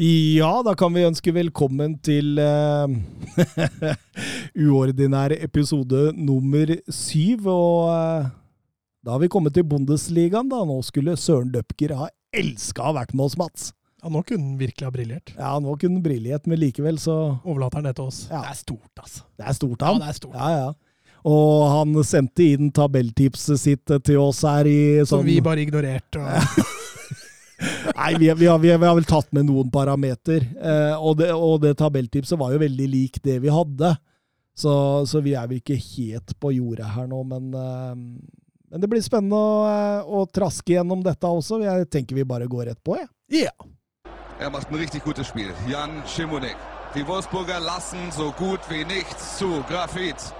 Ja, da kan vi ønske velkommen til uh, uordinær episode nummer syv. Og uh, da har vi kommet til Bundesligaen, da. Nå skulle Søren Døpker ha elska å ha vært med oss, Mats. Ja, nå kunne han virkelig ha briljert. Ja, nå kunne han briljert, men likevel så Overlater han det til oss. Ja. Det er stort, altså. Det er stort, han. Ja, det er stort. Ja, ja. Og han sendte inn tabelltipset sitt til oss her i Som sånn vi bare ignorerte. Og... Nei, vi, vi, har, vi, har, vi har vel tatt med noen parameter. Eh, og, det, og det tabelltipset var jo veldig lik det vi hadde. Så, så vi er vel ikke helt på jordet her nå, men, eh, men det blir spennende å, eh, å traske gjennom dette også. Jeg tenker vi bare går rett på, jeg. Ja. Er macht ein richtig gutes Spiel. Jan Schimonek. Die Wolfsburger lassen so gut wie nichts zu. Grafit.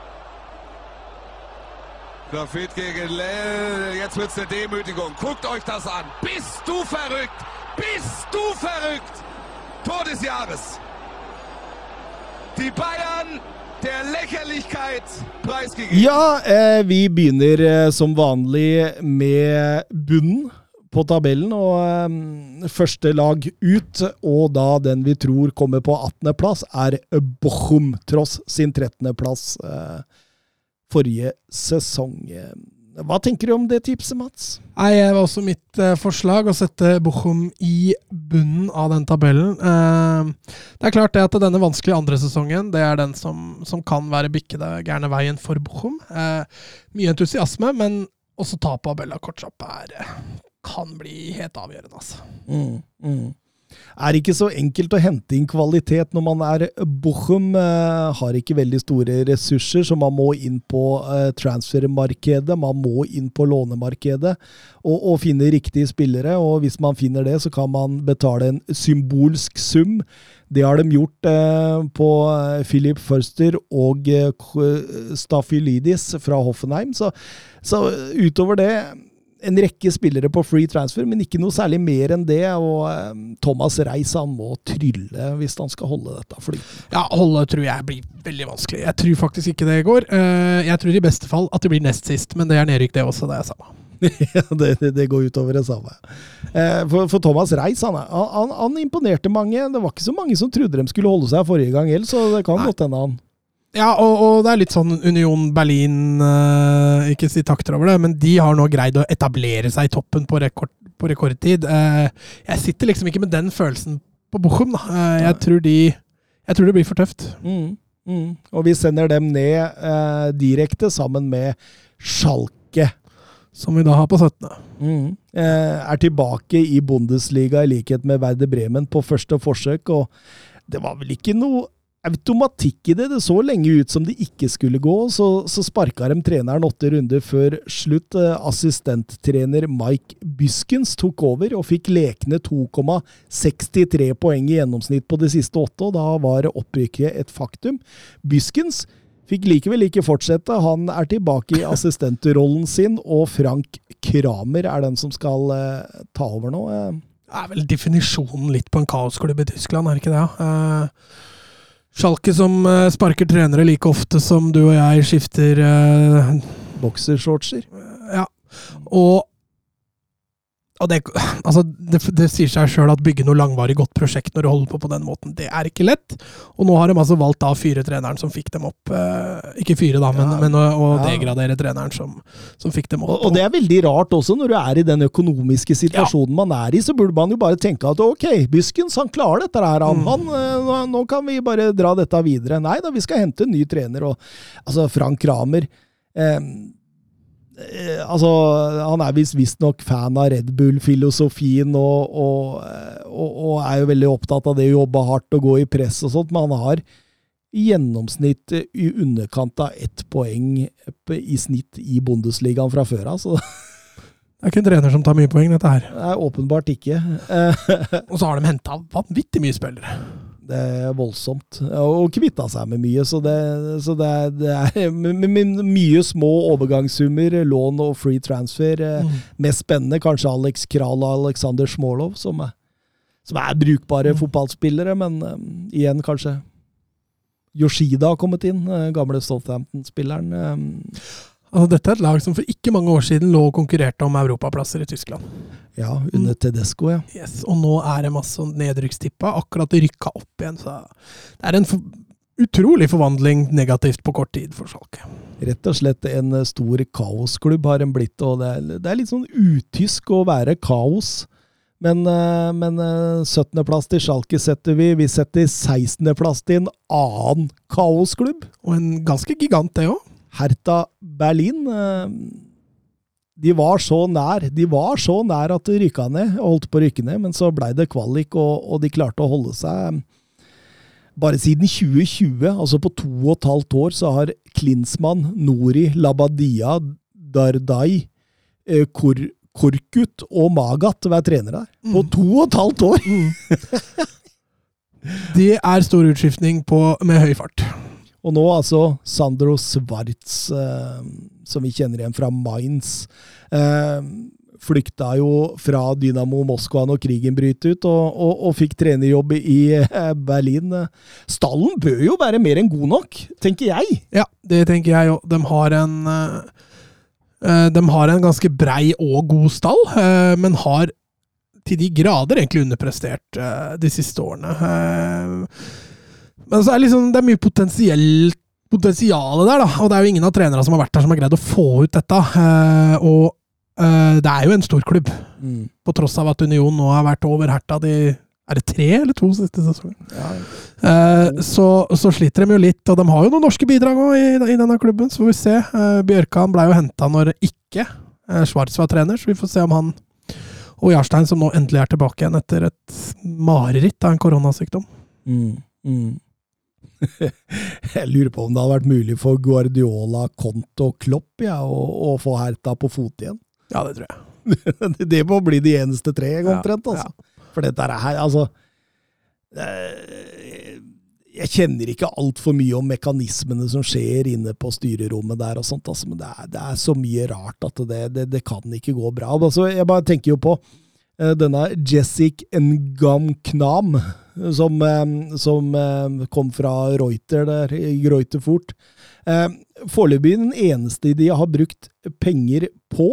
Grafit gegen Lell. Jetzt wird's eine Demütigung. Guckt euch das an. Bist du verrückt? Bist du verrückt? Tor des Jahres. Die Bayern der Lächerlichkeit. Ja, eh, vi begynner eh, som vanlig med bunnen på tabellen. Og eh, første lag ut, og da den vi tror kommer på 18. plass, er Bochum, tross sin 13. plass eh, forrige sesong. Hva tenker du om det tipset, Mats? Nei, det var også mitt eh, forslag å sette Bochum i bunnen av den tabellen. Eh, det er klart det at denne vanskelige andre sesongen, det er den som, som kan være bikkede gærne veien for Bochum. Eh, mye entusiasme, men også tapet av Bella Kortsap er eh, kan bli helt avgjørende, altså. Mm, mm. Er ikke så enkelt å hente inn kvalitet når man er Bochum. Eh, har ikke veldig store ressurser, så man må inn på eh, transfermarkedet. Man må inn på lånemarkedet og, og finne riktige spillere. Og hvis man finner det, så kan man betale en symbolsk sum. Det har de gjort eh, på eh, Philip Förster og eh, Lydis fra Hoffenheim. Så, så utover det en rekke spillere på free transfer, men ikke noe særlig mer enn det. Og eh, Thomas Reis han må trylle hvis han skal holde dette flytende. Ja, holde tror jeg blir veldig vanskelig. Jeg tror faktisk ikke det går. Eh, jeg tror i beste fall at det blir nest sist, men det er nedrykk det også, det er samme. det, det, det går utover det samme. Eh, for, for Thomas Reis han, han, han, imponerte mange. Det var ikke så mange som trodde de skulle holde seg forrige gang heller, så det kan godt hende han Ja, og, og det er litt sånn Union Berlin eh, Ikke si takter over det, men de har nå greid å etablere seg i toppen på, rekord, på rekordtid. Eh, jeg sitter liksom ikke med den følelsen på Bochum, da. Eh, jeg, tror de, jeg tror det blir for tøft. mm, mm. Og vi sender dem ned eh, direkte sammen med Schalke. Som vi da har på 17. Mm. Eh, er tilbake i Bundesliga i likhet med Werder Bremen på første forsøk, og det var vel ikke noe automatikk i det. Det så lenge ut som det ikke skulle gå, så, så sparka de treneren åtte runder før slutt. Eh, Assistenttrener Mike Byskens tok over og fikk lekne 2,63 poeng i gjennomsnitt på de siste åtte, og da var opprykket et faktum. Byskens Fikk likevel ikke fortsette. Han er tilbake i assistentrollen sin, og Frank Kramer er den som skal eh, ta over nå. Eh, Det er vel definisjonen litt på en kaosklubb i Tyskland, er det ikke det? Eh, Schalke som eh, sparker trenere like ofte som du og jeg skifter uh, Boksershortser. Ja. Og, og det, altså, det, det sier seg sjøl at bygge noe langvarig godt prosjekt når du holder på på den måten, det er ikke lett. Og nå har de altså valgt da å fyre treneren som fikk dem opp. Eh, ikke fyre, da, men, Ja. men å, å Ja. degradere treneren som, som fikk dem opp. Og, og det er veldig rart også, når du er i den økonomiske situasjonen man er i, så burde man jo bare tenke at ok, Byskens han klarer dette her, han. Mm. han eh, nå, kan vi bare dra dette videre. Nei da, vi skal hente en ny trener. Og, altså, Frank Kramer eh, altså, Han er visst visstnok fan av Red Bull-filosofien og, og, eh, og, og er jo veldig opptatt av det å jobbe hardt og gå i press og sånt, men han har i gjennomsnitt eh, i underkant av ett poeng i snitt i Bundesligaen fra før av. Altså. Det er ikke en trener som tar mye poeng, dette her. Det er åpenbart ikke. Eh, Og så har de henta vanvittig mye spillere. Det er voldsomt. Og kvitta seg med mye, så det, så det er, det er med, med mye små overgangssummer, lån og free transfer. Eh, Mm. Mest spennende kanskje Alex Kral og Alexander Smolov, som er, som er brukbare Mm. fotballspillere, men um, igjen kanskje Yoshida har kommet inn, eh, gamle Southampton-spilleren. eh, Altså, dette er et lag som for ikke mange år siden lå og konkurrerte om europaplasser i Tyskland. ja, under Tedesco, ja. Yes, og nå er det masse nedrykkstippa, akkurat rykka opp igjen. Så det er en for, utrolig forvandling negativt på kort tid for Schalke. Rett og slett en eh, stor kaosklubb har en blitt, og det er, det er litt sånn utysk å være kaos. Men, eh, men eh, 17.-plass til Schalke setter vi. Vi setter 16.-plass til en annen kaosklubb. Og en ganske gigant, det òg. Hertha Berlin. eh, De var så nær De var så nær at de rykka ned, og holdt på å rykke ned, men så blei det kvalik, og, og de klarte å holde seg. Bare siden 2020, altså på to og et halvt år, så har Klinsmann, Nori, Labadia, Dardai, eh, Kor Korkut og Magat vært trenere der. På to og et halvt år! Det er stor utskiftning på, med høy fart. Og nå altså Sandro Svarts, eh, som vi kjenner igjen fra Mainz. Eh, flykta jo fra Dynamo Moskva når krigen brøt ut, og, og, og fikk trenerjobb i eh, Berlin. Stallen bør jo være mer enn god nok, tenker jeg. Ja, det tenker jeg òg. De har en eh, eh, De har en ganske brei og god stall, men har til de grader egentlig underprestert de siste årene. Men så er det liksom, det er mye potensielt potensialet der, da. Og det er jo ingen av trenerne som har vært der som har greid å få ut dette. Eh, og eh, det er jo en stor klubb, på tross av at Union nå har vært over Herta de Er det tre eller to siste sesonger? Ja. Eh, så, så sliter de jo litt, og de har jo noen norske bidrag også i, i denne klubben, så får vi se. Eh, Bjørkan ble jo henta når ikke eh, Schwarz var trener, så vi får se om han og Jarstein, som nå endelig er tilbake igjen etter et mareritt av en koronasykdom. Mm. Mm. Jeg lurer på om det hadde vært mulig for Guardiola, Conte og Klopp ja, å, å få Herta på fot igjen. Ja, det tror jeg. det må bli de eneste tre, Ja, omtrent. Altså. For dette er her, altså eh, Jeg kjenner ikke altfor mye om mekanismene som skjer inne på styrerommet der, og sånt, altså, men det er, det er så mye rart at det, det, det kan ikke gå bra. Altså, jeg bare tenker jo på eh, denne Jessic Ngam Knam, som, som kom fra Reuter der, Reuterfort. Eh, Foreløpig den eneste de har brukt penger på.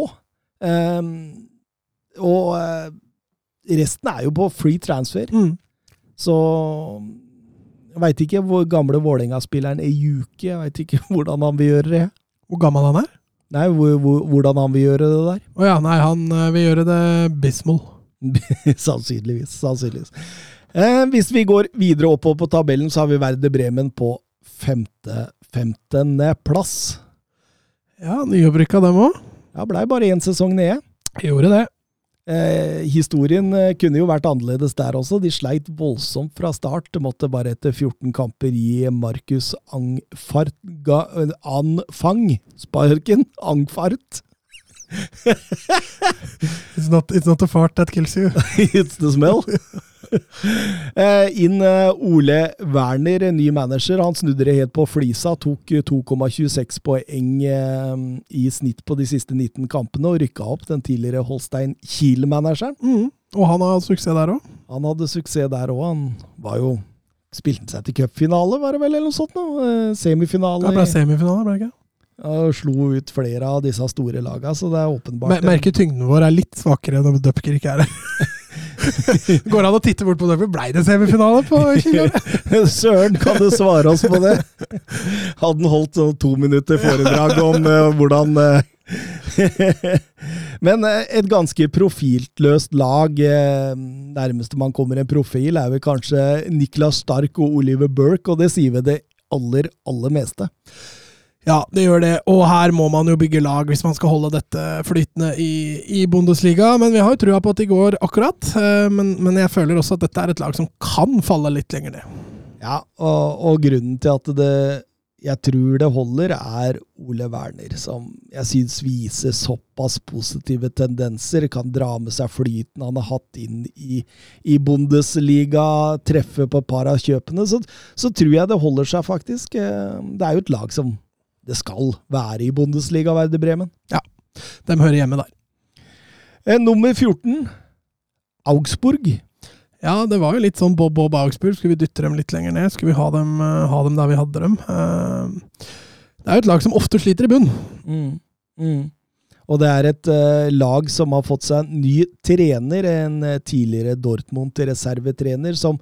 Og eh, resten er jo på free transfer. Mm. Så jeg veit ikke hvor gamle Vålerenga-spilleren er Juke. Jeg veit ikke hvordan han vil gjøre det. Hvor gammel han er? Nei, hvor, hvor, hvordan han vil gjøre det der. Å ja, nei, han eh, vil gjøre det Bismol. sannsynligvis. sannsynligvis. Eh, hvis vi går videre oppover på tabellen, så har vi Verde Bremen på femte, femtendeplass. Ja, nyopprykka dem òg. Ja, blei bare én sesong nede. Gjorde det. Eh, historien eh, kunne jo vært annerledes der også. De sleit voldsomt fra start. Det måtte bare etter 14 kamper gi Markus Angfart eh, Anfang sparken. Angfart. It's not, it's not the fart that kills you. It's the smell. Eh, inn eh, Ole Werner, ny manager. Han snudde det helt på flisa. Tok eh, 2,26 poeng eh, i snitt på de siste 19 kampene og rykka opp den tidligere Holstein Kiel-manageren. Mm. Og han har suksess der òg. Han hadde suksess der òg. Han var jo Spilte seg til cupfinale, var det vel, eller noe sånt? Nå. Semifinale. Det ble semifinale, ble det ikke? Og slo ut flere av disse store laga, så det er åpenbart Mer- Merker tyngden vår er litt svakere når Dupker ikke er her. Går det an å titte bort på det? Blei det semifinale på Kiel? Søren, kan du svare oss på det? Hadde han holdt sånn to minutter foredrag om uh, hvordan uh, Men eh, et ganske profiltløst lag. nærmeste man kommer en profil, er vel kanskje Niklas Stark og Oliver Burke, og det sier vel det aller, aller meste. Ja, det gjør det. Og her må man jo bygge lag hvis man skal holde dette flytende i, i Bundesliga. Men vi har jo trua på at de går akkurat. eh, Men, men jeg føler også at dette er et lag som kan falle litt lenger ned. Ja, og, og grunnen til at det jeg tror det holder, er Ole Werner, som jeg syns viser såpass positive tendenser. Kan dra med seg flyten han har hatt inn i, i Bundesliga, treffe på et par av kjøpene. Så, så, tror jeg det holder seg, faktisk. Eh, det er jo et lag som det skal være i Bundesliga, Verde Bremen. Ja, de hører hjemme der. Eh, nummer 14, Augsburg. Ja, det var jo litt sånn Bob Bob Augsburg. Skulle vi dytte dem litt lenger ned? Skulle vi ha dem, uh, ha dem der vi hadde dem? Uh, det er jo et lag som ofte sliter i bunn. Mm. Mm. Og det er et uh, lag som har fått seg en ny trener, en tidligere Dortmund-reservetrener, som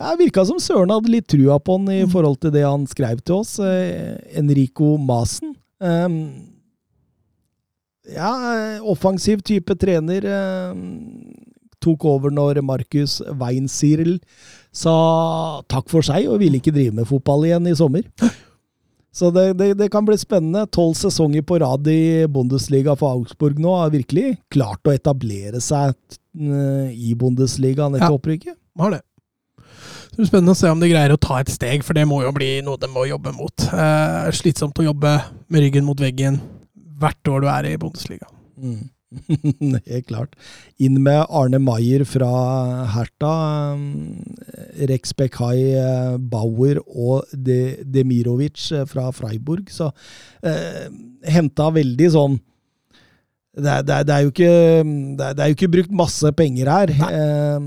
ja, virka som Søren hadde litt trua på han i mm. forhold til det han skrev til oss. Enrico Masen. Um, ja, offensiv type trener. Um, tok over når Markus Weinsirl sa takk for seg og ville ikke drive med fotball igjen i sommer. Så det, det, det kan bli spennende. Tolv sesonger på rad i Bundesliga for Augsburg nå har virkelig klart å etablere seg eh, i Bundesliga etter ja, opprykket. Har det. Det blir spennende å se om de greier å ta et steg, for det må jo bli noe de må jobbe mot. Eh, slitsomt å jobbe med ryggen mot veggen hvert år du er i Bundesliga. Mm. Helt klart. Inn med Arne Maier fra Herta. Um, Rex Bekai eh, Bauer og De Demirovic eh, fra Freiburg. Så eh, henta veldig sånn det er, det, er, det er, ikke, det det er jo ikke brukt masse penger her. Eh,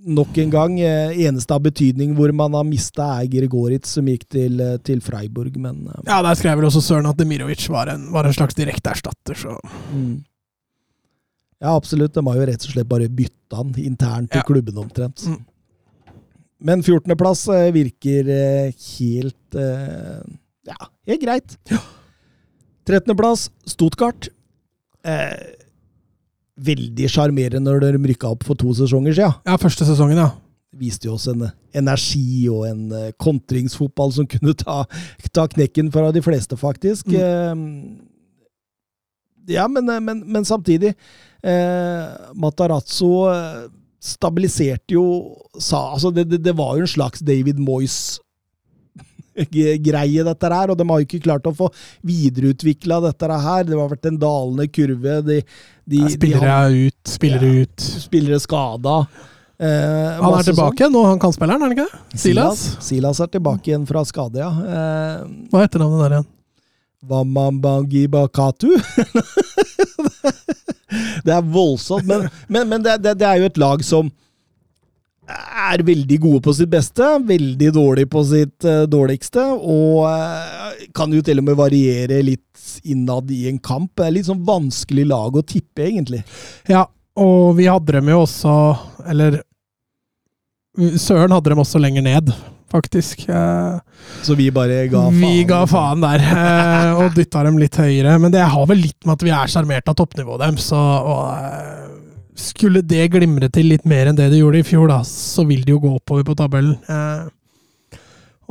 nok en gang, eh, eneste av betydning hvor man har mista, er Gregoritz, som gikk til, til Freiburg, men Ja, der skrev vel også Søren at Demirovic var en, var en slags direkte erstatter, så mm. Ja, absolutt. De har jo rett og slett bare bytta han internt i ja. klubben omtrent. Mm. Men 14.-plass eh, virker eh, helt eh, Ja, helt greit. Ja. 13.-plass, Stuttgart. Eh, veldig sjarmerende når de rykka opp for to sesonger siden. Ja, første sesongen, ja. Viste jo oss en energi og en kontringsfotball som kunne ta, ta knekken fra de fleste, faktisk. Mm. Ja, men, men, men samtidig Eh, Matarazzo eh, stabiliserte jo sa, altså det, det, det, var jo en slags David Moyes-greie, dette her, og de har jo ikke klart å få videreutvikla dette her. Det har vært en dalende kurve. De, de, spillere de har, ut, spillere ja, ut. Spillere skada. Eh, han er tilbake sånn. nå, han kan spilleren, er han ikke? Silas? Silas er tilbake igjen fra skade, ja. Eh, Hva heter navnet der igjen? Wamambangi Bakatu? det er voldsomt, men, men, men det, det, det, er jo et lag som er veldig gode på sitt beste, veldig dårlig på sitt uh, dårligste, og uh, kan jo til og med variere litt innad i en kamp. Det er litt sånn vanskelig lag å tippe, egentlig. Ja, og vi hadde dem jo også Eller Søren hadde dem også lenger ned faktisk. Eh, så vi bare ga faen? Vi ga faen der, og dytta dem litt høyere. Men det har vel litt med at vi er sjarmert av toppnivået deres. Og, skulle det glimre til litt mer enn det det gjorde i fjor, da, så vil de jo gå oppover på tabellen.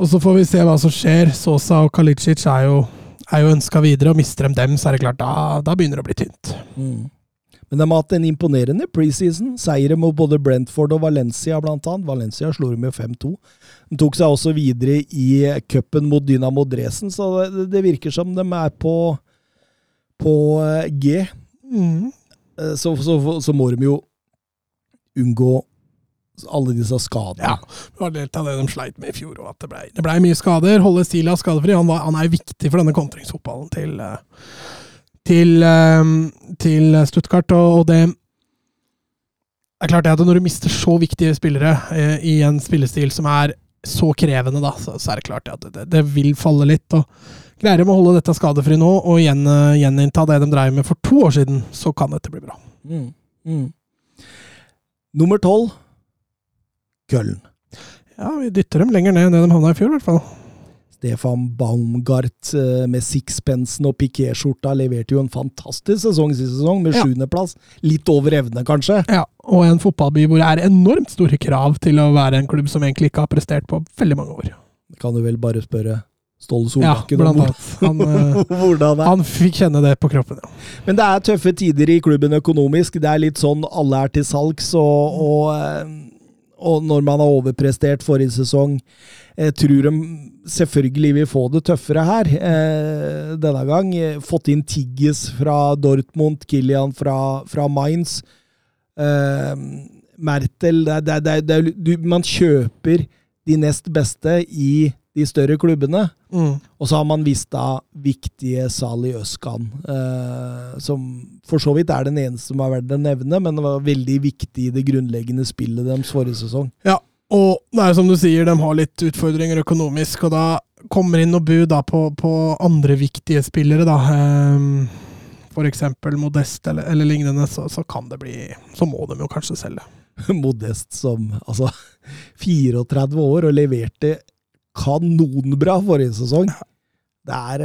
Og så får vi se hva som skjer. Sosa og Kalicic er jo, er jo ønska videre, og mister dem dem, så er det klart, da, da begynner det å bli tynt. Mm. Men de har hatt en imponerende preseason. Seire mot både Brentford og Valencia, blant annet. Valencia slo dem med 5-2. De tok seg også videre i cupen mot Dynamo Dresden, så det, det, virker som de er på, på eh, G. Mm. Eh, så, så, så, må de jo unngå alle disse skadene. Ja, det var litt av det de sleit med i fjor. Og at det blei ble mye skader. Holde Stila skadefri. Han, var, han er viktig for denne kontringsfotballen til, eh, til, til Stuttgart. Og, det det er klart at Når du mister så viktige spillere i en spillestil som er så krevende, da, så, så, er det klart at det, det, vil falle litt. og Greier de å holde dette skadefri nå og gjen, uh, gjeninnta det de drev med for to år siden, så kan dette bli bra. Mm. Mm. Nummer tolv Køllen. Ja, vi dytter dem lenger ned enn det de havna i fjor, i hvert fall. Stefan Baumgart eh, med sixpensen og pikéskjorta leverte jo en fantastisk sesong sist sesong, med sjuendeplass. Litt over evne, kanskje? Ja, og en fotballby hvor det er enormt store krav til å være en klubb som egentlig ikke har prestert på veldig mange år. Det kan du vel bare spørre Ståle Solbakken ja, blant annet. Han, eh, han, fikk kjenne det på kroppen, ja. Men det er tøffe tider i klubben økonomisk. Det er litt sånn alle er til salgs, og, og, eh, og når man har overprestert forrige sesong, jeg tror de selvfølgelig vil få det tøffere her eh, denne gang. Fått inn Tigges fra Dortmund, Kilian fra, fra Mainz. Eh, Mertel det, det, det, du, Man kjøper de nest beste i de større klubbene. Mm. Og så har man mista viktige Sali Øskan, eh, som for så vidt er den eneste som har vært å nevne, men det var veldig viktig i det grunnleggende spillet deres forrige sesong. Ja, og det er som du sier, de har litt utfordringer økonomisk, og da kommer inn noe bud da på, på andre viktige spillere, da. Um, for eksempel Modest eller, eller lignende, så, så, kan det bli Så må de jo kanskje selge. Modest som altså 34 år og leverte kanonbra forrige sesong. Det er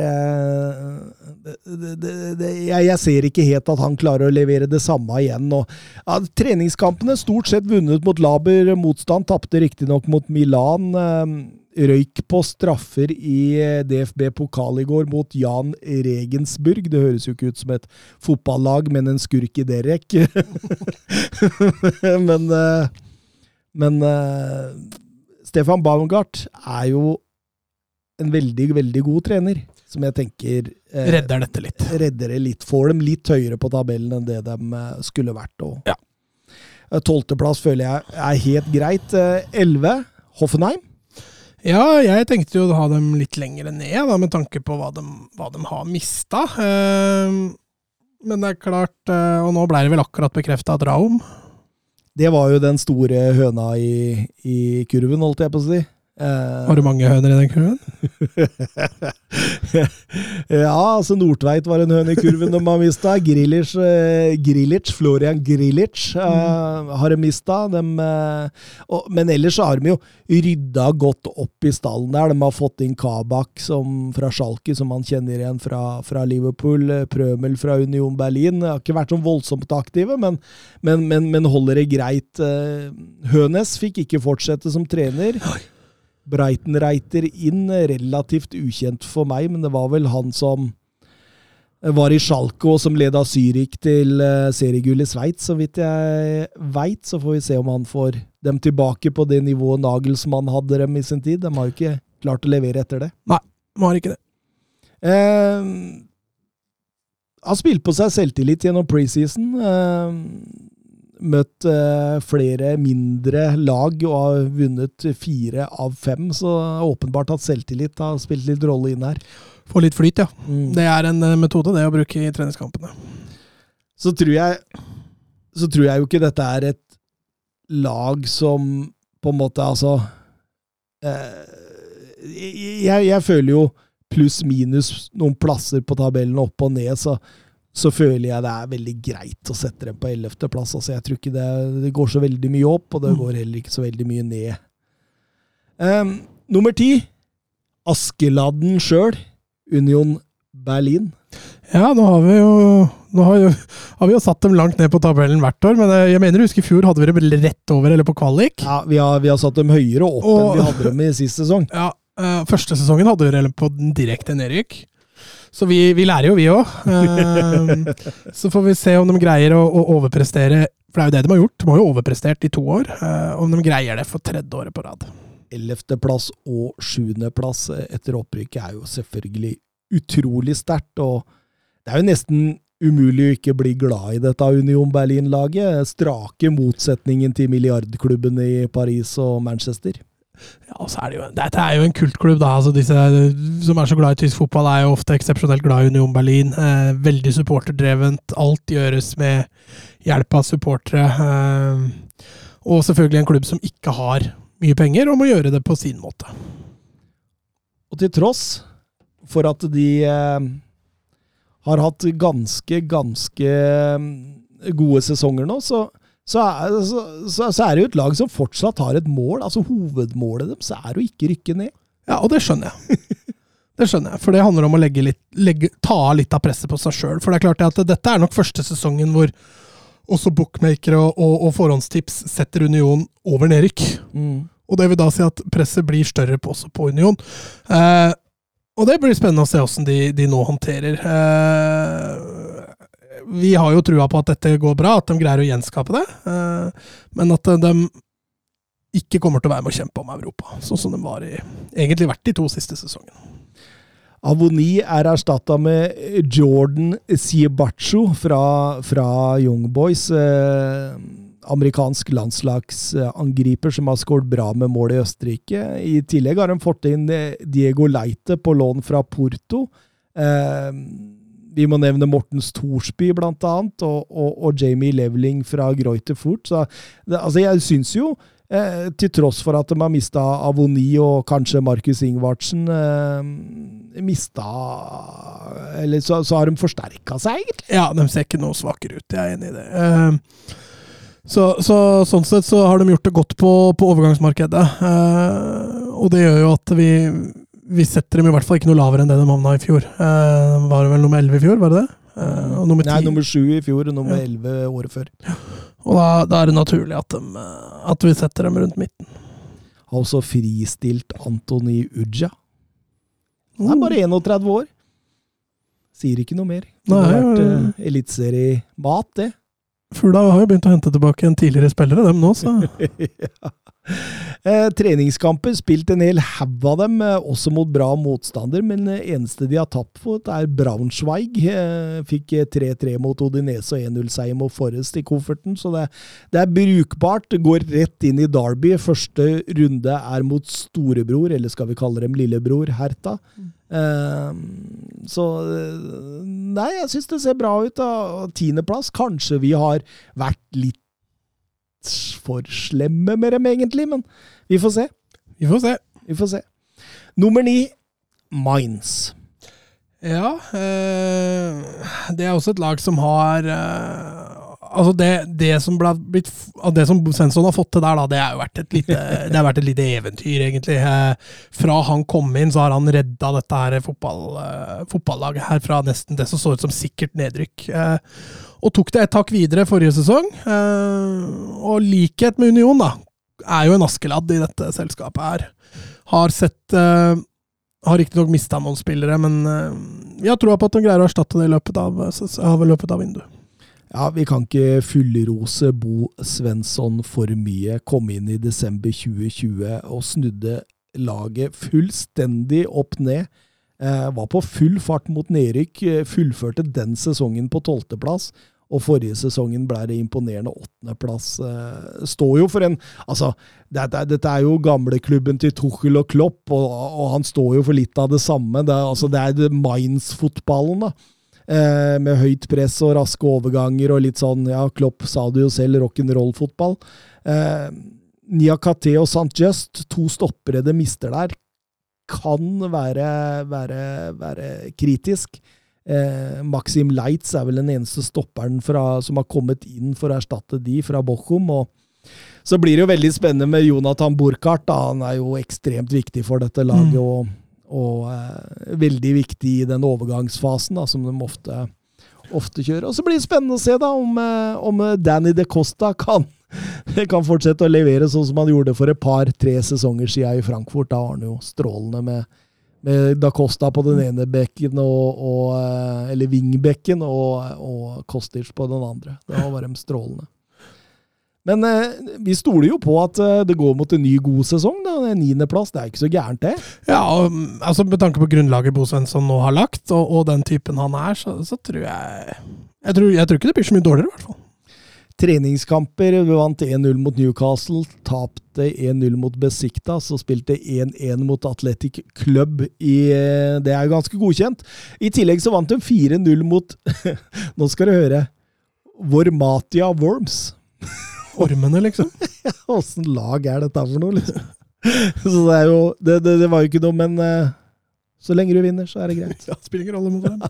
det, det, det, jeg, jeg, ser ikke helt at han klarer å levere det samme igjen. Og, ja, treningskampene stort sett vunnet mot laber motstand. Tapte riktignok mot Milan. Røyk på straffer i DFB pokal i går mot Jan Regensburg. Det høres jo ikke ut som et fotballag, men en skurk i Derek. men men Stefan Baumgart er jo en veldig, veldig god trener, som jeg tenker eh, Redder dette litt. Redder det litt. Får dem litt høyere på tabellen enn det de eh, skulle vært. Og ja. Eh, tolvteplass føler jeg er helt greit. Eh, elleve, Hoffenheim. Ja, jeg tenkte jo å ha dem litt lenger ned, da, med tanke på hva de, hva de har mista. Eh, men det er klart, og nå ble det vel akkurat bekrefta at Raum Det var jo den store høna i, i kurven, holdt jeg på å si. Uh, Har du mange høner i den kurven? ja, altså Nordtveit var en høne i kurven de har mista. Grilic, uh, Grilic, Florian Grilic uh, mm. har de mista. men ellers har de jo rydda godt opp i stallen der. De har fått inn Kabak som, fra Schalke, som man kjenner igjen fra, fra Liverpool. Prømel fra Union Berlin. Har ikke vært så voldsomt aktive, men, men, men, men holder det greit. Hønes fikk ikke fortsette som trener. Oi. Breitenreiter inn, relativt ukjent for meg, men det var vel han som var i Schalke og som leda Zürich til uh, seriegull i Sveits, så vidt jeg veit. Så får vi se om han får dem tilbake på det nivået Nagelsmann hadde dem i sin tid. De har jo ikke klart å levere etter det. Nei, de har ikke det. Eh, har spilt på seg selvtillit gjennom preseason. Uh, møtt uh, flere mindre lag og har vunnet fire av fem. Så åpenbart at selvtillit har spilt litt rolle inn her. Få litt flyt, ja. Mm. Det er en uh, metode det å bruke i treningskampene. Så tror jeg så tror jeg jo ikke dette er et lag som på en måte Altså eh, jeg, jeg føler jo pluss-minus noen plasser på tabellen opp og ned, så så føler jeg det er veldig greit å sette dem på ellevteplass. Altså, jeg tror ikke det, det, går så veldig mye opp, og det mm. går heller ikke så veldig mye ned. Um, nummer ti Askeladden sjøl, Union Berlin. Ja, nå har vi jo nå har, jo, har, vi jo satt dem langt ned på tabellen hvert år, men jeg mener husker i fjor hadde vi dem rett over eller på kvalik. Ja, vi har, vi har satt dem høyere opp og, enn vi hadde dem i sist sesong. Ja, uh, Første sesongen hadde vi dem på direkte nedrykk. Så vi, vi lærer jo, vi òg. Ehm, så får vi se om de greier å, å, overprestere. For det er jo det de har gjort. De har jo overprestert i to år. Uh, om de greier det for tredje året på rad. Ellevteplass og sjuendeplass etter opprykket er jo selvfølgelig utrolig sterkt. Og det er jo nesten umulig å ikke bli glad i dette Union Berlin-laget. Strake motsetningen til milliardklubbene i Paris og Manchester. Ja, så er det jo, Dette er jo en kultklubb, da. altså Disse som er så glad i tysk fotball, er jo ofte eksepsjonelt glad i Union Berlin. Eh, veldig supporterdrevent. Alt gjøres med hjelp av supportere. Eh, og selvfølgelig en klubb som ikke har mye penger, og må gjøre det på sin måte. Og til tross for at de eh, har hatt ganske, ganske eh, gode sesonger nå, så så så, så, så er, det jo et lag som fortsatt har et mål. altså Hovedmålet deres er å ikke rykke ned. Ja, og det skjønner jeg. Det skjønner jeg, for det handler om å legge litt, legge, ta litt av presset på seg sjøl. For det er klart at dette er nok første sesongen hvor også bookmakere og, og, og forhåndstips setter Union over nedrykk. Mm. Og det vil da si at presset blir større på, også på Union. Eh, og det blir spennende å se åssen de, de, nå håndterer. Eh, vi har jo trua på at dette går bra, at de greier å gjenskape det. Eh, men at de ikke kommer til å være med å kjempe om Europa. Sånn som de var i, egentlig vært de to siste sesongene. Avoni er erstatta med Jordan Siebacho fra, fra Young Boys. Eh, amerikansk landslagsangriper som har skåret bra med mål i Østerrike. I tillegg har de fått inn eh, Diego Leite på lån fra Porto. Eh, vi må nevne Mortens Thorsby, blant annet, og, og, og Jamie Leveling fra Greuter Furt. Så det, altså, jeg syns jo, eh, til tross for at de har mista Avoni og kanskje Markus Ingvardsen eh, mista Eller så, så har de forsterka seg, egentlig. Ja, de ser ikke noe svakere ut. Jeg er enig i det. Eh, så, så, sånn sett så har de gjort det godt på, på overgangsmarkedet. Eh, og det gjør jo at vi vi setter dem i hvert fall ikke noe lavere enn det de havna i fjor. Uh, var det vel nummer 11 i fjor, var det det? Uh, og nummer 10. Nei, nummer 7 i fjor og nummer ja. 11 året før. Og da, da, er det naturlig at, de, at, vi setter dem rundt midten. Også fristilt Antony Uja. Han er bare 31 år. Sier ikke noe mer. Det har vært uh, eliteseriemat, det. Fugla har jo begynt å hente tilbake en tidligere spillere, dem nå, så ja. Eh, treningskamper, spilt en hel haug av dem, eh, også mot bra motstander, men eh, eneste de har tapt for, er Braunschweig. Eh, fikk 3-3 mot Odinese og 1-0-seier mot Forrest i kofferten, så det, det, er brukbart. Går rett inn i Derby. Første runde er mot storebror, eller skal vi kalle dem lillebror, Herta. Eh, så Nei, jeg syns det ser bra ut. Tiendeplass. Kanskje vi har vært litt for slemme med dem, egentlig, men vi får se. Vi får se. Vi får se. Nummer ni, Mines. Ja, øh, det er også et lag som har øh, Altså, det, det, som blitt Det som Svensson har fått til der, da, det har vært et lite, det har vært et lite eventyr, egentlig. Eh, fra han kom inn, så har han redda dette her fotball, fotballaget her fra nesten det som så ut som sikkert nedrykk. Og tok det et takk videre forrige sesong. og likhet med Union, da, er jo en Askeladd i dette selskapet her. Har sett uh, Har riktignok mista noen spillere, men uh, vi har troa på at de greier å erstatte det i løpet av, av, løpet av vinduet. Ja, vi kan ikke fullrose Bo Svensson for mye. Kom inn i desember 2020 og snudde laget fullstendig opp ned. Eh, var på full fart mot nedrykk. Fullførte den sesongen på tolvteplass. Og forrige sesongen ble det imponerende åttendeplass. Eh, står jo for en Altså, dette, dette er jo gamleklubben til Tuchel og Klopp, og, og, han står jo for litt av det samme. Det, altså, det er Mainz-fotballen, da. Eh, med høyt press og raske overganger og litt sånn, ja, Klopp sa det jo selv, rock'n'roll-fotball. Eh, Niakate og St. Just, to stoppere det mister der, kan være, være, være kritisk. Eh, Maxim Leitz er vel den eneste stopperen fra, som har kommet inn for å erstatte de fra Bochum. og Så blir det jo veldig spennende med Jonathan Burkhardt. Da. Han er jo ekstremt viktig for dette laget, mm. og, og eh, veldig viktig i den overgangsfasen da, som de ofte, ofte kjører. Og Så blir det spennende å se da om, eh, om Danny de Costa kan, kan fortsette å levere sånn som han gjorde for et par-tre sesonger siden i Frankfurt. Da var han jo strålende med med Da Costa på den ene bekken, og, og, eh, eller wingbekken, og, og Kostic på den andre. Det var bare strålende. Men eh, vi stoler jo på at eh, det går mot en ny god sesong. Niendeplass, det er ikke så gærent, det. Ja, og, altså Med tanke på grunnlaget Bo Svensson nå har lagt, og, og den typen han er, så, så tror jeg jeg tror, jeg tror ikke det blir så mye dårligere, i hvert fall. Treningskamper. Vi vant 1-0 mot Newcastle, tapte 1-0 mot Besiktas og spilte 1-1 mot Athletic Club. I, eh, det er ganske godkjent. I tillegg så vant de 4-0 mot Nå skal du høre. Vormatia Worms. Ormene, liksom? Åssen lag er dette for noe, liksom? Så det er jo Det, det, det var jo ikke noe, men uh, så lenge du vinner, så er det greit. ja, spiller ingen rolle mot dem.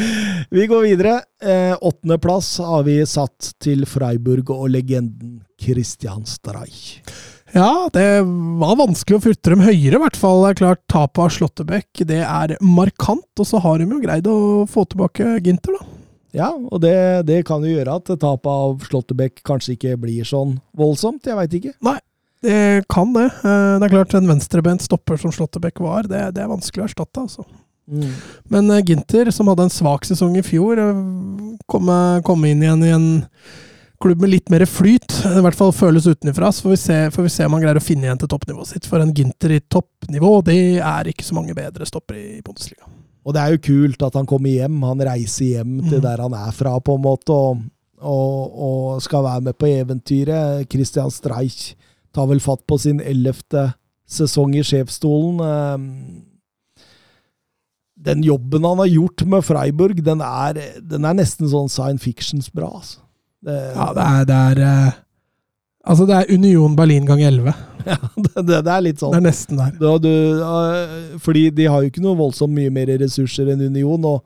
vi går videre. Eh, Åttendeplass har vi satt til Freiburg og legenden Christian Streich. Ja, det var vanskelig å flytte dem høyere, i hvert fall. Det er klart, Tapet av Slåttebekk det er markant, og så har de jo greid å få tilbake Ginter, da. Ja, og det, det kan jo gjøre at tapet av Slåttebekk kanskje ikke blir sånn voldsomt. Jeg veit ikke. Nei, det kan det. Eh, det er klart, en venstrebent stopper som Slåttebekk var, det, det, er vanskelig å erstatte. altså. Mm. Men uh, Ginter, som hadde en svak sesong i fjor, kom, kom, inn igjen i en klubb med litt mer flyt, i hvert fall føles utenfra. Så får vi, se, får vi se om han greier å finne igjen til toppnivået sitt. For en Ginter i toppnivå, det er ikke så mange bedre stoppere i Bundesliga. Og det er jo kult at han kommer hjem. Han reiser hjem til Mm. der han er fra, på en måte, og, og, og skal være med på eventyret. Christian Streich tar vel fatt på sin ellevte sesong i sjefsstolen. Eh, Den jobben han har gjort med Freiburg, den er, den er nesten sånn science fictions bra. Altså. Det, Ja, det er, det er eh, Altså, det er Union Berlin gang 11. det, det er litt sånn Det er nesten der. Du, du, eh, fordi de har jo ikke noe voldsomt mye mer ressurser enn Union, og,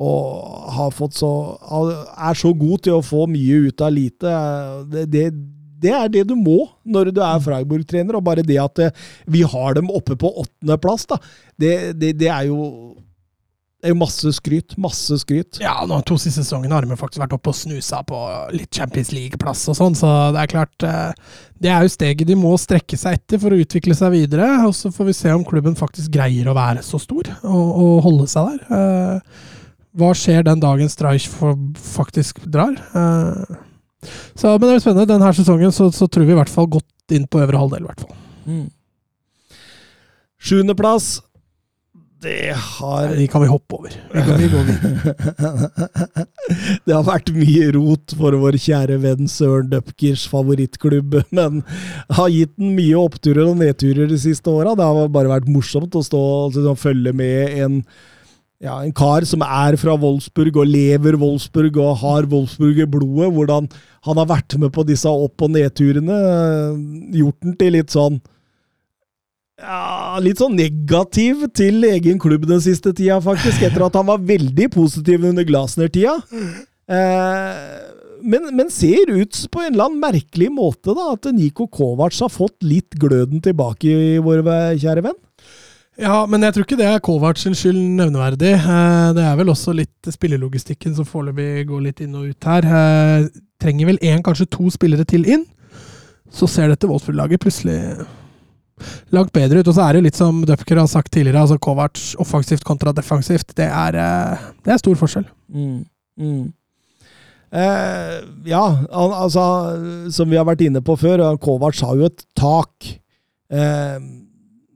og har fått så, er så god til å få mye ut av lite. Det, det, det er det du må når du er Freiburg-trener, og bare det at eh, vi har dem oppe på åttendeplass, da, det, det, det er jo det er jo masse skryt. Masse skryt. Ja, nå to siste sesongene har de faktisk vært oppe og snusa på litt Champions League-plass og sånn, så det er klart eh, Det er jo steget de må strekke seg etter for å utvikle seg videre. Og så får vi se om klubben faktisk greier å være så stor og, og holde seg der. Eh, Hva skjer den dagen Streich faktisk drar? Så, men det er spennende. Denne sesongen så, så tror vi i hvert fall godt inn på øvre halvdel. i hvert fall. Mm. Sjuendeplass. Det har Nei, De kan vi hoppe over. Vi går, vi går det har vært mye rot for vår kjære venn Søren Dupkers favorittklubb, men har gitt den mye oppturer og nedturer de siste åra. Det har bare vært morsomt å stå og liksom følge med en, ja, en kar som er fra Wolfsburg og lever Wolfsburg og har Wolfsburg i blodet. Hvordan han har vært med på disse opp- og nedturene. Gjort den til litt sånn ja, litt sånn negativ til egen klubb den siste tida, faktisk. Etter at han var veldig positiv under Glasner-tida. Eh, men, men ser ut på en eller annen merkelig måte da, at Niko Kovac har fått litt gløden tilbake, i vår kjære venn. Ja, men jeg tror ikke det er Kovac skyld nevneverdig. Eh, Det er vel også litt spillelogistikken som foreløpig går litt inn og ut her. Eh, Trenger vel én, kanskje to spillere til inn. Så ser dette Wolfsburg-laget plutselig langt bedre ut. Og så er det litt som Dupker har sagt tidligere, altså Kovac offensivt kontra defensivt. Det er, eh, det er stor forskjell. Mm, mm. Eh, ja, altså, som vi har vært inne på før, Kovac har jo et tak. Eh,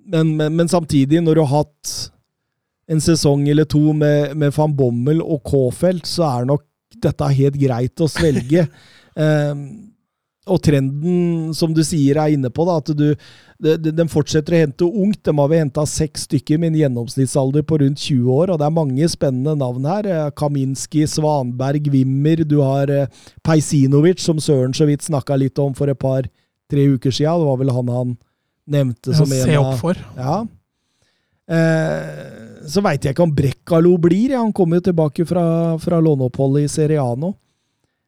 men, men, men samtidig, når du har hatt en sesong eller to med, med van Bommel og K-felt, så er nok dette helt greit å svelge. um, og trenden, som du sier, er inne på, da, at du, de, de, de fortsetter å hente ungt. De har vi henta seks stykker med en gjennomsnittsalder på rundt 20 år, og det er mange spennende navn her. Eh, Kaminski, Svanberg, Wimmer. Du har Peisinovic, som Søren så vidt snakka litt om for et par-tre uker sia. Det var vel han han nevnte som en av Se opp for. ja. Eh, så veit jeg ikke om Brekkalo blir. Ja. Han kommer jo tilbake fra, fra låneoppholdet i nå.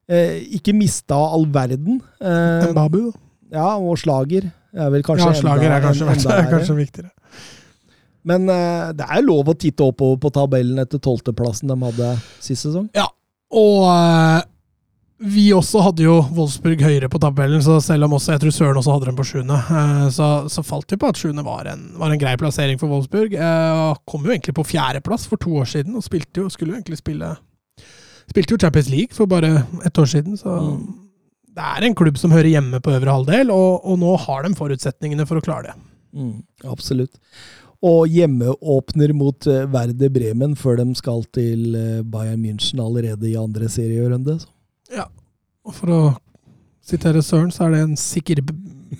Eh, ikke mista all verden. Eh, Babu. ja, og Slager er vel kanskje Ja, slager er kanskje, enda er kanskje viktigere. Men eh, det er lov å titte oppover på tabellen etter tolvteplassen de hadde sist sesong. Ja, Og eh, vi også hadde jo Wolfsburg høyere på tabellen, så selv om også jeg tror Søren også hadde dem på sjuende, eh, så, så falt vi på at sjuende var en, var en grei plassering for Wolfsburg. Eh, og kom jo egentlig på fjerdeplass for to år siden, og spilte jo, skulle jo egentlig spille Spilte jo Champions League for bare et år siden, så Mm. det er en klubb som hører hjemme på øvre halvdel, og, og nå har de forutsetningene for å klare det. Mm, absolutt. Og hjemmeåpner mot Verde Werder Bremen før de skal til eh, Bayern München allerede i andre serierunde. så. Og for å sitere Søren, så er det en sikker b...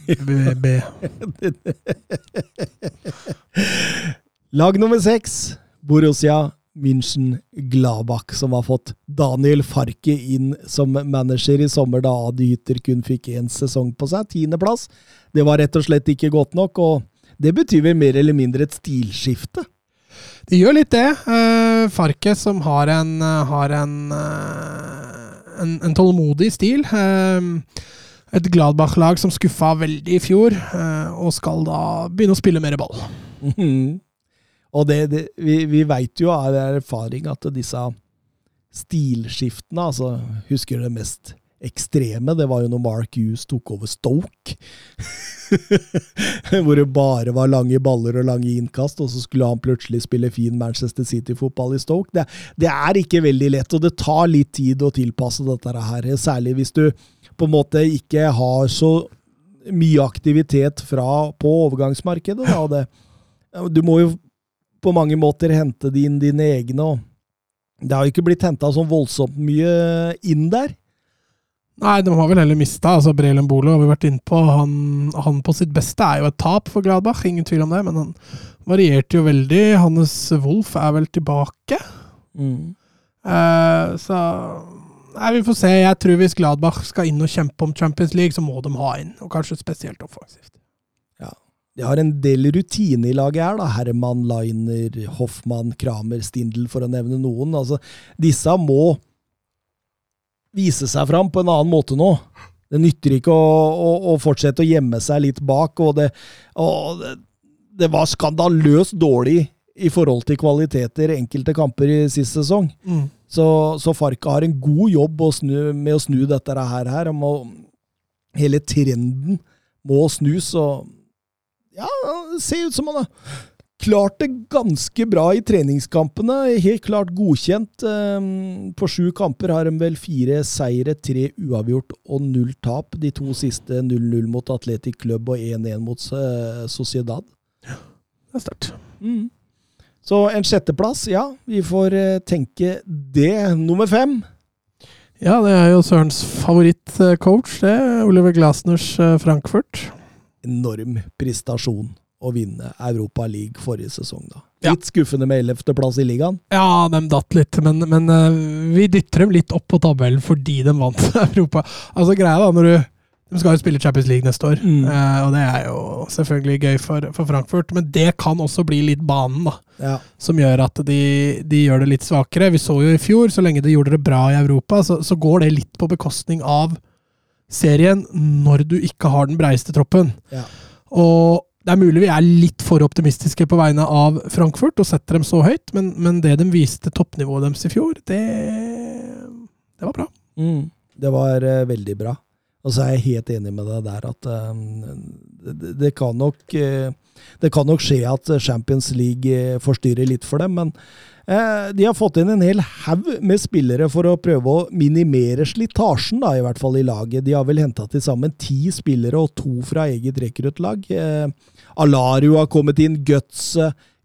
Lag nummer seks, Borussia München Gladbach, som har fått Daniel Farke inn som manager i sommer, da Adi Hytter kun fikk én sesong på seg. Tiendeplass. Det var rett og slett ikke godt nok, og det betyr vel mer eller mindre et stilskifte. Det gjør litt det. Uh, Farke som har en, eh, har en, eh, en, en tålmodig stil. Eh, et Gladbach-lag som skuffa veldig i fjor, eh, og skal da begynne å spille mer ball. Mhm. Og det, det, vi, vi veit jo av erfaring at disse stilskiftene altså Husker det mest ekstreme? Det var jo når Mark Hughes tok over Stoke. Hvor det bare var lange baller og lange innkast, og så skulle han plutselig spille fin Manchester City-fotball i Stoke. Det, det er ikke veldig lett, og det tar litt tid å tilpasse dette her. Særlig hvis du på en måte ikke har så mye aktivitet fra på overgangsmarkedet. Da, det, du må jo på mange måter hente inn dine egne. og Det har jo ikke blitt henta sånn voldsomt mye inn der. Nei, de har vel heller mista. Altså, Brelen Bolo har vi vært inne på. Han, han, på sitt beste er jo et tap for Gladbach, ingen tvil om det. Men han varierte jo veldig. Hannes Wolff er vel tilbake. Mm. Uh, så Nei, Vi får se. Jeg tror hvis Gladbach skal inn og kjempe om Champions League, så må de ha inn. Og kanskje spesielt offensivt. Ja. De har en del rutine i laget her. da. Herman, Liner, Hoffmann, Kramer, Stindl, for å nevne noen. Altså, disse må vise seg fram på en annen måte nå. Det nytter ikke å, å, å fortsette å gjemme seg litt bak. og det, og det, det var skandaløst dårlig i forhold til kvaliteter enkelte kamper i sist sesong. Mm. Så, så, Farka har en god jobb å snu, med å snu dette her. her må, hele trenden må snus. og Ja, det ser ut som han har klart det ganske bra i treningskampene. Helt klart godkjent. Ehm, på sju kamper har de vel fire seire, tre uavgjort og null tap. De to siste 0-0 mot Atletic Club og 1-1 mot eh, Sociedad. Ja, det er sterkt. Mm. Så en sjetteplass, ja. Vi får eh, tenke det. Nummer fem. Ja, det er jo Sørens favorittcoach, det. Oliver Glasners eh, Frankfurt. Enorm prestasjon å vinne Europa League forrige sesong, da. Litt ja. skuffende med ellevteplass i ligaen. Ja, de datt litt, men, men uh, vi dytter dem litt opp på tabellen fordi de vant Europa. Altså greia da, når du De skal jo spille Champions League neste år, mm. uh, og det er jo selvfølgelig gøy for, for, Frankfurt. Men det kan også bli litt banen, da. Ja. Som gjør at de, de, gjør det litt svakere. Vi så jo i fjor, så lenge de gjorde det bra i Europa, så, så går det litt på bekostning av serien når du ikke har den breiste troppen. Ja. Og det er mulig vi er litt for optimistiske på vegne av Frankfurt og setter dem så høyt, men, men det de viste toppnivået deres i fjor, det, det var bra. Mm, det var uh, veldig bra. Og så er jeg helt enig med deg der at uh, det, det, kan nok, uh, det kan nok skje at Champions League forstyrrer litt for dem, men uh, de har fått inn en hel haug med spillere for å prøve å minimere slitasjen, i hvert fall i laget. De har vel henta til sammen ti spillere og to fra eget rekruttlag. Uh, Alario har kommet inn, Guts,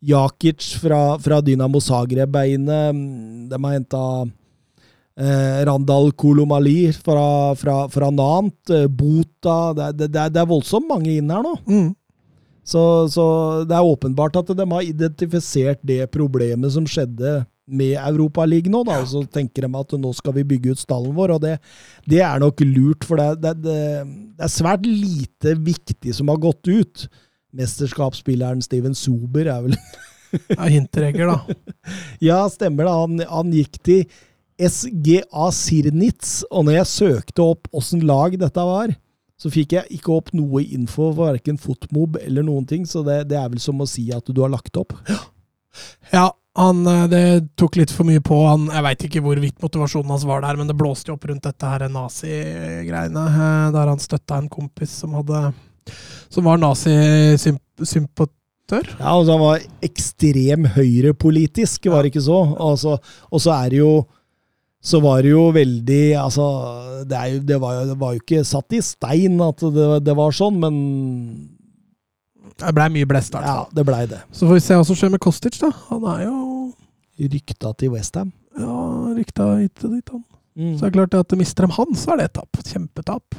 Jakic fra, fra Dynamo Zagreb er inne. De har henta eh, Randal Kolomali fra, fra, fra Nant. Eh, Bota det, det, det, er voldsomt mange inn her nå. Mm. Så, så, det er åpenbart at de har identifisert det problemet som skjedde med Europaligaen nå, da, og så tenker de at nå skal vi bygge ut stallen vår. og Det, det er nok lurt, for det, det, det er svært lite viktig som har gått ut mesterskapsspilleren Steven Sober er vel Ja, Hinteregger, da. ja, stemmer det. Han, han, gikk til SGA Sirnitz, og når jeg søkte opp åssen lag dette var, så fikk jeg ikke opp noe info for verken Fotmob eller noen ting, så det, det, er vel som å si at du har lagt opp. Ja, han, eh, det tok litt for mye på. Han, jeg veit ikke hvorvidt motivasjonen hans var der, men det blåste jo opp rundt dette her nazi-greiene, eh, der han støtta en kompis som hadde som var nazisympatør. Ja, altså han var ekstrem høyrepolitisk, var det ikke så? Altså, og så er det jo så var det jo veldig Altså, det, jo, det, var, det var, jo ikke satt i stein at det, det var sånn, men Det blei mye blest, Ja, det blei det. Så får vi se hva som skjer med Kostic, da. Han er jo Rykta til Westham. Ja, rykta hit og dit, han. Mm. Så det er klart at mister de han, så er det et tap. Kjempetap.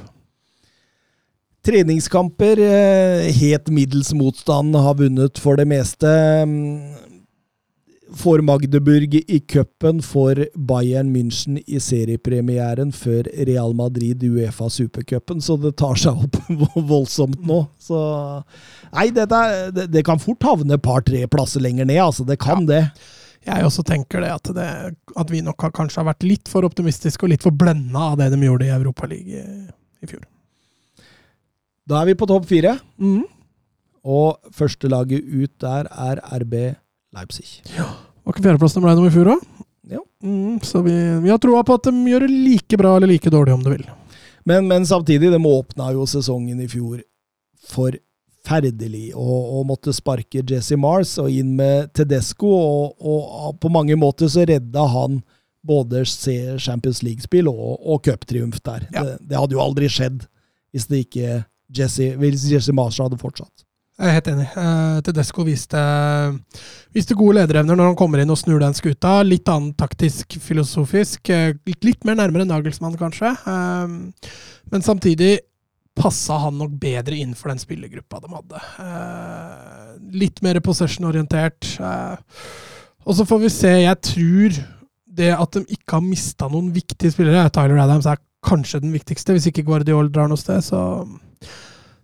Treningskamper, eh, helt middels motstand, har vunnet for det meste. For Magdeburg i cupen, for Bayern München i seriepremieren før Real Madrid i Uefa supercupen, så det tar seg opp voldsomt nå. Så Nei, dette, det, det kan fort havne et par-tre plasser lenger ned, altså. Det kan ja. det. Jeg også tenker det at, det, at vi nok har, kanskje har vært litt for optimistiske og litt for blenda av det de gjorde i Europaligaen i fjor. Da er vi på topp fire. Mm. Og førstelaget ut der er RB Leipzig. Ja. Var ikke fjerdeplassen ble nummer i fjor, òg? Ja. Mm, så vi, vi, har troa på at de gjør det like bra eller like dårlig, om du vil. Men, men samtidig, de åpna jo sesongen i fjor forferdelig. Og, og måtte sparke Jesse Mars og inn med Tedesco, og, og, på mange måter så redda han både Champions League-spill og, og cuptriumf der. Ja. Det, det hadde jo aldri skjedd hvis det ikke Jesse, hvis Jesse Mars hadde fortsatt. Jeg er helt enig. Eh, Tedesco viste, viste gode lederevner når han kommer inn og snur den skuta. Litt annen taktisk, filosofisk. eh, Litt, mer nærmere Nagelsmann, kanskje. Eh, men samtidig passa han nok bedre innenfor den spillergruppa de hadde. Litt mer possession-orientert. Og så får vi se. Jeg tror det at de ikke har mista noen viktige spillere Tyler Adams er kanskje den viktigste. Hvis ikke Guardiol drar noe sted, så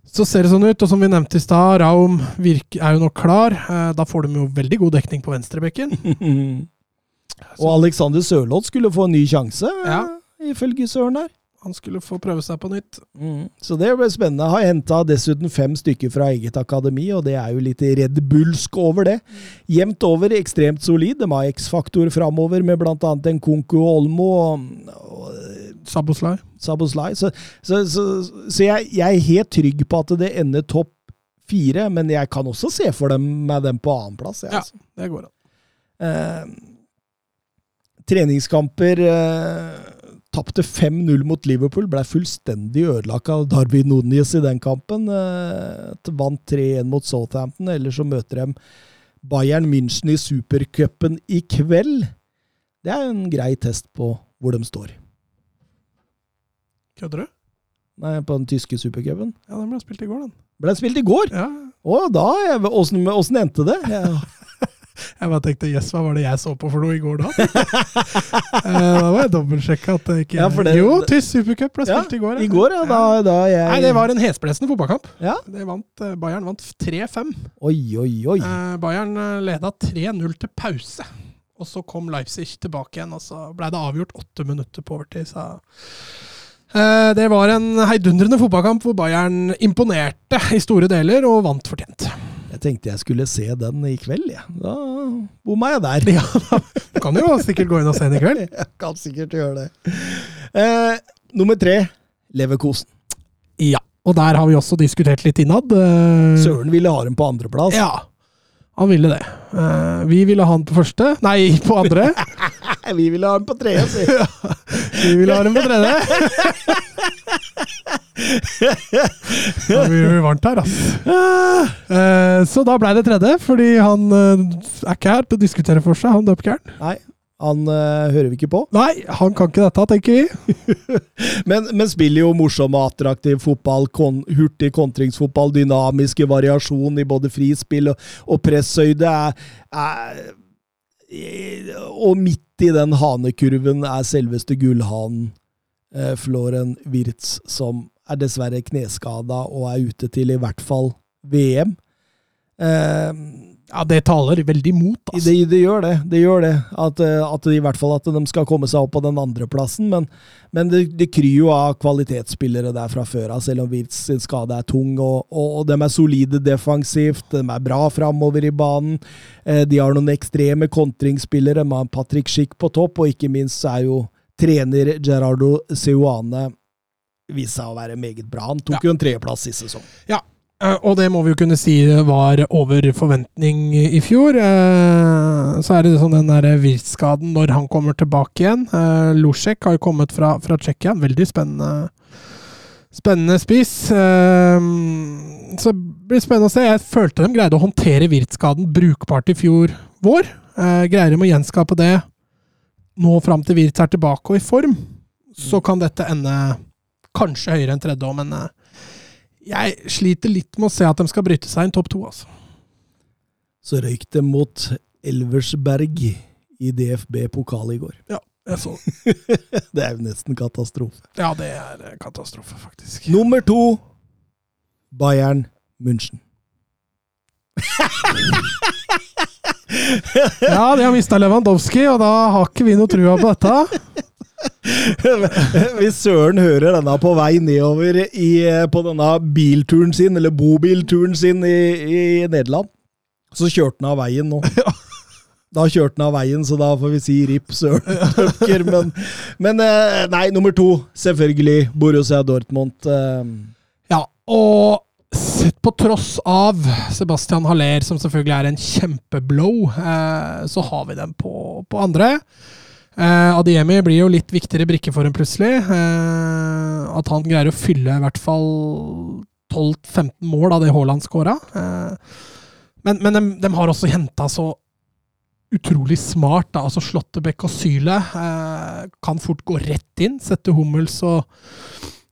så ser det sånn ut, og som vi nevnte i stad, Raum er jo nå klar. Eh, Da får de jo veldig god dekning på venstrebekken. og Alexander Sørloth skulle få en ny sjanse, Ja. eh, ifølge Søren her. Han skulle få prøve seg på nytt. Så det ble spennende. Har henta dessuten fem stykker fra eget akademi, og det er jo litt Red Bullsk over det. Jevnt over ekstremt solid. De har X-faktor framover med bl.a. en Olmo og, og Saboslai. Saboslai. Så, så, så, så jeg, jeg er helt trygg på at det ender topp fire, men jeg kan også se for dem med dem på annenplass. Ja. Altså. Det går an. Eh, treningskamper eh, Tapte 5-0 mot Liverpool. Ble fullstendig ødelagt av Darwin Nunes i den kampen. Eh, vant 3-1 mot Southampton. Eller så møter de Bayern München i supercupen i kveld. Det er en grei test på hvor de står. Kødder du? Nei, på den tyske supercupen. Ja, den ble spilt i går, den. Ble spilt i går! Ja. Å, da Åssen endte det? Ja. Jeg bare tenkte jøss, hva var det jeg så på for noe i går da? Eh, da må jeg dobbeltsjekke at det ikke Ja, det- Jo, tysk supercup ble Ja, spilt i går. I går, ja. Da, da jeg Nei, det var en hesblesende fotballkamp. Ja. Det vant, eh, Bayern vant 3-5. Oi, oi, oi. Eh, Bayern leda 3-0 til pause. Og så kom Leipzig tilbake igjen, og så ble det avgjort åtte minutter på overtid. Så det var en heidundrende fotballkamp hvor Bayern imponerte i store deler og vant fortjent. Jeg tenkte jeg skulle se den i kveld, jeg. Ja. Da bomma jeg der. Ja, Du kan jo sikkert gå inn og se den i kveld. Jeg kan sikkert gjøre det. Eh, nummer tre, Leverkosen. Ja, og der har vi også diskutert litt innad. Eh, Søren ville ha dem på andreplass. Ja, han ville det. Eh, vi ville ha han på første. Nei, på andre. Vi ville ha den på tredje, si. Vi ville ha den på tredje. vi blir varmt her, ass. Eh, så da blei det tredje, fordi han eh, er ikke her til å diskutere for seg, han døpkeren. Nei, han eh, hører vi ikke på. Nei, han kan ikke dette, tenker vi. Men, men spiller jo morsom og attraktiv fotball. Kon, hurtig kontringsfotball, dynamiske variasjon i både frispill og, og presshøyde. Er, er, og midt i den hanekurven er selveste gullhanen eh, Floren Wirtz, som er dessverre kneskada og er ute til i hvert fall VM. Eh, Ja, det taler veldig imot, altså. det, det gjør det. det gjør det. At, eh, at de, I hvert fall at de skal komme seg opp på den andreplassen. Men, men det, det kryr jo av kvalitetsspillere der fra før av, selv om Wirtz sin skade er tung. Og, og, og de er solide defensivt, de er bra framover i banen. Eh, de har noen ekstreme kontringsspillere. De har Patrick Schick på topp, og ikke minst er jo trener Gerardo Seuane vist seg å være meget bra. Han tok Ja. jo en tredjeplass sist sesong. Ja, og det må vi jo kunne si var over forventning i fjor. Eh, Så er det sånn den der Wirtz-skaden når han kommer tilbake igjen. Losjek har jo kommet fra, fra Tsjekkia. Veldig spennende, spennende spiss. Eh, Så det blir spennende å se. Jeg følte de greide å håndtere Wirtz-skaden brukbart i fjor vår. Eh, Greier de å gjenskape det nå fram til Wirtz er tilbake og i form, så kan dette ende kanskje høyere enn tredje år, men eh, jeg sliter litt med å se at de skal bryte seg inn topp to. altså. Så røyk det mot Elversberg i DFB-pokal i går. Ja, jeg så. Det er jo nesten katastrofe. ja, det er eh, katastrofe, faktisk. Nummer to Bayern München. Ja, de har mista Lewandowski, og da har ikke vi noe trua på dette. Hvis Søren hører denne på vei nedover i, på denne bilturen sin, eller bobilturen sin i, i Nederland, så kjørte han av veien nå. Da kjørte han av veien, så da får vi si RIP Søren Døpker. Men, men eh, nei, nummer to, selvfølgelig Borussia Dortmund. eh, Ja, og sett på tross av Sebastian Haller, som selvfølgelig er en kjempeblow, eh, så har vi dem på, på andre. Eh, Adiemi blir jo litt viktigere brikke for ham plutselig. Eh, at han greier å fylle i hvert fall 12-15 mål av det Haaland skåra. Eh, men, men de, de, har også henta så utrolig smart. Da. altså Slåttebekk og Syle eh, kan fort gå rett inn. Sette Hummels og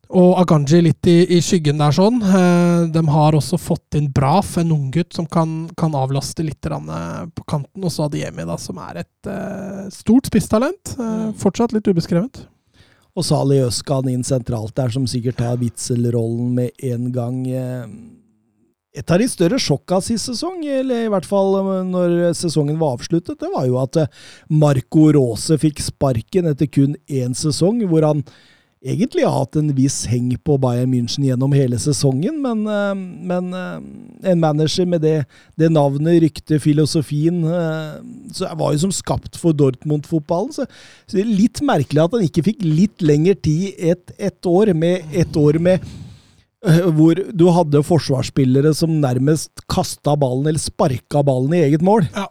og Aganji litt i, i, skyggen der sånn. Eh, de har også fått inn Braf, en unggutt som kan, kan, avlaste litt eh, på kanten. Og så Adiemi, da, som er et uh, stort spisstalent. Uh, fortsatt litt ubeskrevet. Og Sali Øskan inn sentralt der, som sikkert tar Witzel-rollen med en gang. Et av de større sjokka sist sesong, eller i hvert fall når sesongen var avsluttet, det var jo at Marco Rose fikk sparken etter kun én sesong, hvor han egentlig har hatt en viss heng på Bayern München gjennom hele sesongen, men, eh, men eh, en manager med det, det, navnet, ryktet, filosofien eh, så var jo som skapt for Dortmund-fotballen. Så, så, det er litt merkelig at han ikke fikk litt lengre tid, ett et år, med et år med hvor du hadde forsvarsspillere som nærmest kasta ballen, eller sparka ballen i eget mål. Ja.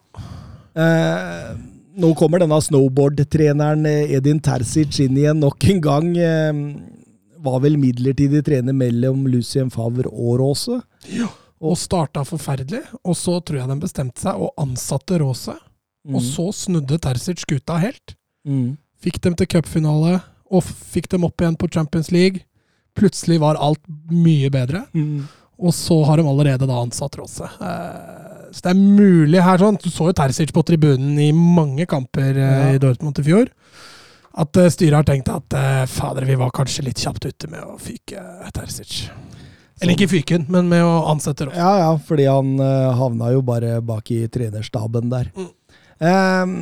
Eh, nå kommer denne snowboardtreneren eh, Edin Terzic inn igjen nok en gang. Eh, var vel midlertidig trener mellom Lucien Favre og Råse. Ja, og starta forferdelig. Og så tror jeg de bestemte seg og ansatte Råse. Mm. Og så snudde Terzic skuta helt. Mm. Fikk dem til cupfinale, og fikk dem opp igjen på Champions League. Plutselig var alt mye bedre. Mm. Og så har de allerede da ansatt Råse. Eh, så det er mulig her sånn Du så jo Terzic på tribunen i mange kamper eh, ja. i Dortmund i fjor. At uh, styret har tenkt at uh, fader, vi var kanskje litt kjapt ute med å fyke Terzic. Eller ikke fyken, men med å ansette Ross. Ja, ja, fordi han havna jo bare bak i trenerstaben der. Mm. Um,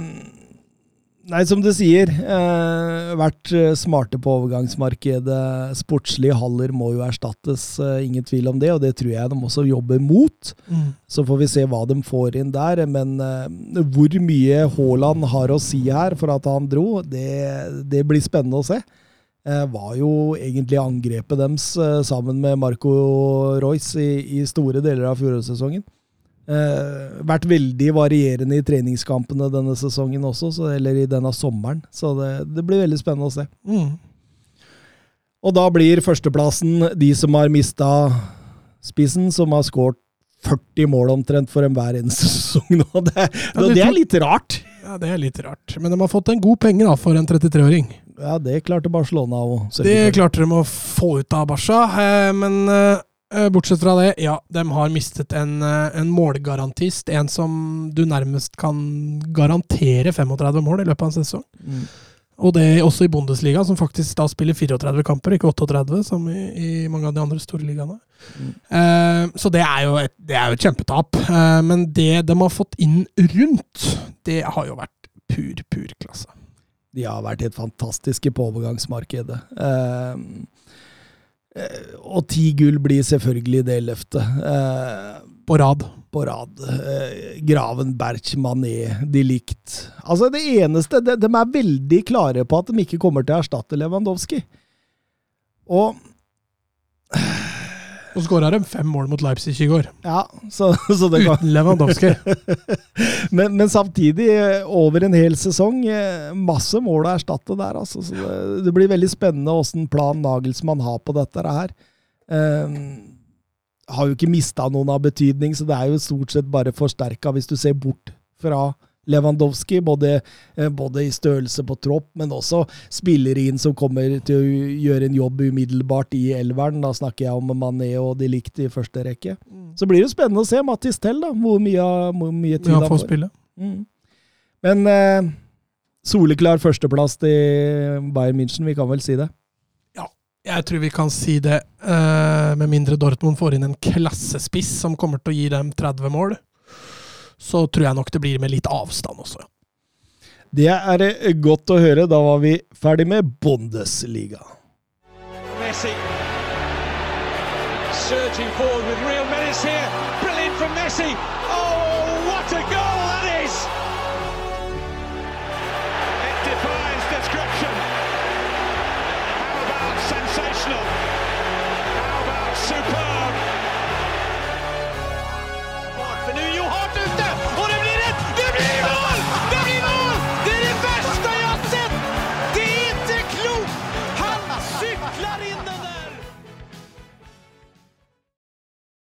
Nei, som du sier, eh, vært eh, smarte på overgangsmarkedet. Sportslige haller må jo erstattes, eh, ingen tvil om det, og det tror jeg de også jobber mot. Mm. Så får vi se hva de får inn der. Men eh, hvor mye Haaland har å si her for at han dro, det, det blir spennende å se. Eh, var jo egentlig angrepet deres eh, sammen med Marco Royce i, i store deler av fjorårssesongen. Uh, vært veldig varierende i treningskampene denne sesongen også, så, eller i denne sommeren. Så det, det, blir veldig spennende å se. Mm. Og da blir førsteplassen de som har mista spissen, som har skåret 40 mål omtrent for enhver eneste sesong nå. Det, ja, det, er litt rart. Ja, det er litt rart. Men de har fått en god penge da, for en 33-åring. Ja, det klarte Barcelona òg. Det klarte de å få ut av Barca, eh, men Eh, bortsett fra det, ja, de har mistet en, eh, en, målgarantist. En som du nærmest kan garantere 35 mål i løpet av en sesong. Mm. Og det også i Bundesliga, som faktisk da spiller 34 kamper, ikke 38, som i, i mange av de andre store ligaene. Mm. Eh, så det er, jo et, det er jo et kjempetap. Eh, men det de har fått inn rundt, det har jo vært pur, pur klasse. De har vært helt fantastiske på overgangsmarkedet. Eh, Eh, og ti gull blir selvfølgelig det løftet. Eh, på rad. På rad. Eh, Graven, Berch, Mané, de likt. Altså, det eneste de, de, er veldig klare på at de ikke kommer til å erstatte Lewandowski. Og og skåra de fem mål mot Leipzig i går. Ja, så, så det kan... Uten Lewandowski. men, men, samtidig, over en hel sesong, eh, masse mål å erstatte der. Altså. Så det, det, blir veldig spennende åssen plan Nagelsmann har på dette her. Um, har jo ikke mista noen av betydning, så det er jo stort sett bare forsterka hvis du ser bort fra Lewandowski, både, eh, både, i størrelse på tropp, men også spillere inn som kommer til å gjøre en jobb umiddelbart i elveren. Da snakker jeg om Mané og de likte i første rekke. Mm. Så blir det spennende å se Mattis Tell, da, hvor mye, hvor mye tid ja, han får. Spille. Mm. Men eh, soleklar førsteplass til Bayern München, vi kan vel si det? Ja, jeg tror vi kan si det. Eh, med mindre Dortmund får inn en klassespiss som kommer til å gi dem 30 mål så tror jeg nok det blir med litt avstand også. Det er godt å høre. Da var vi ferdig med Bundesliga. Messi. Surging forward with real menace here. Brilliant from Messi.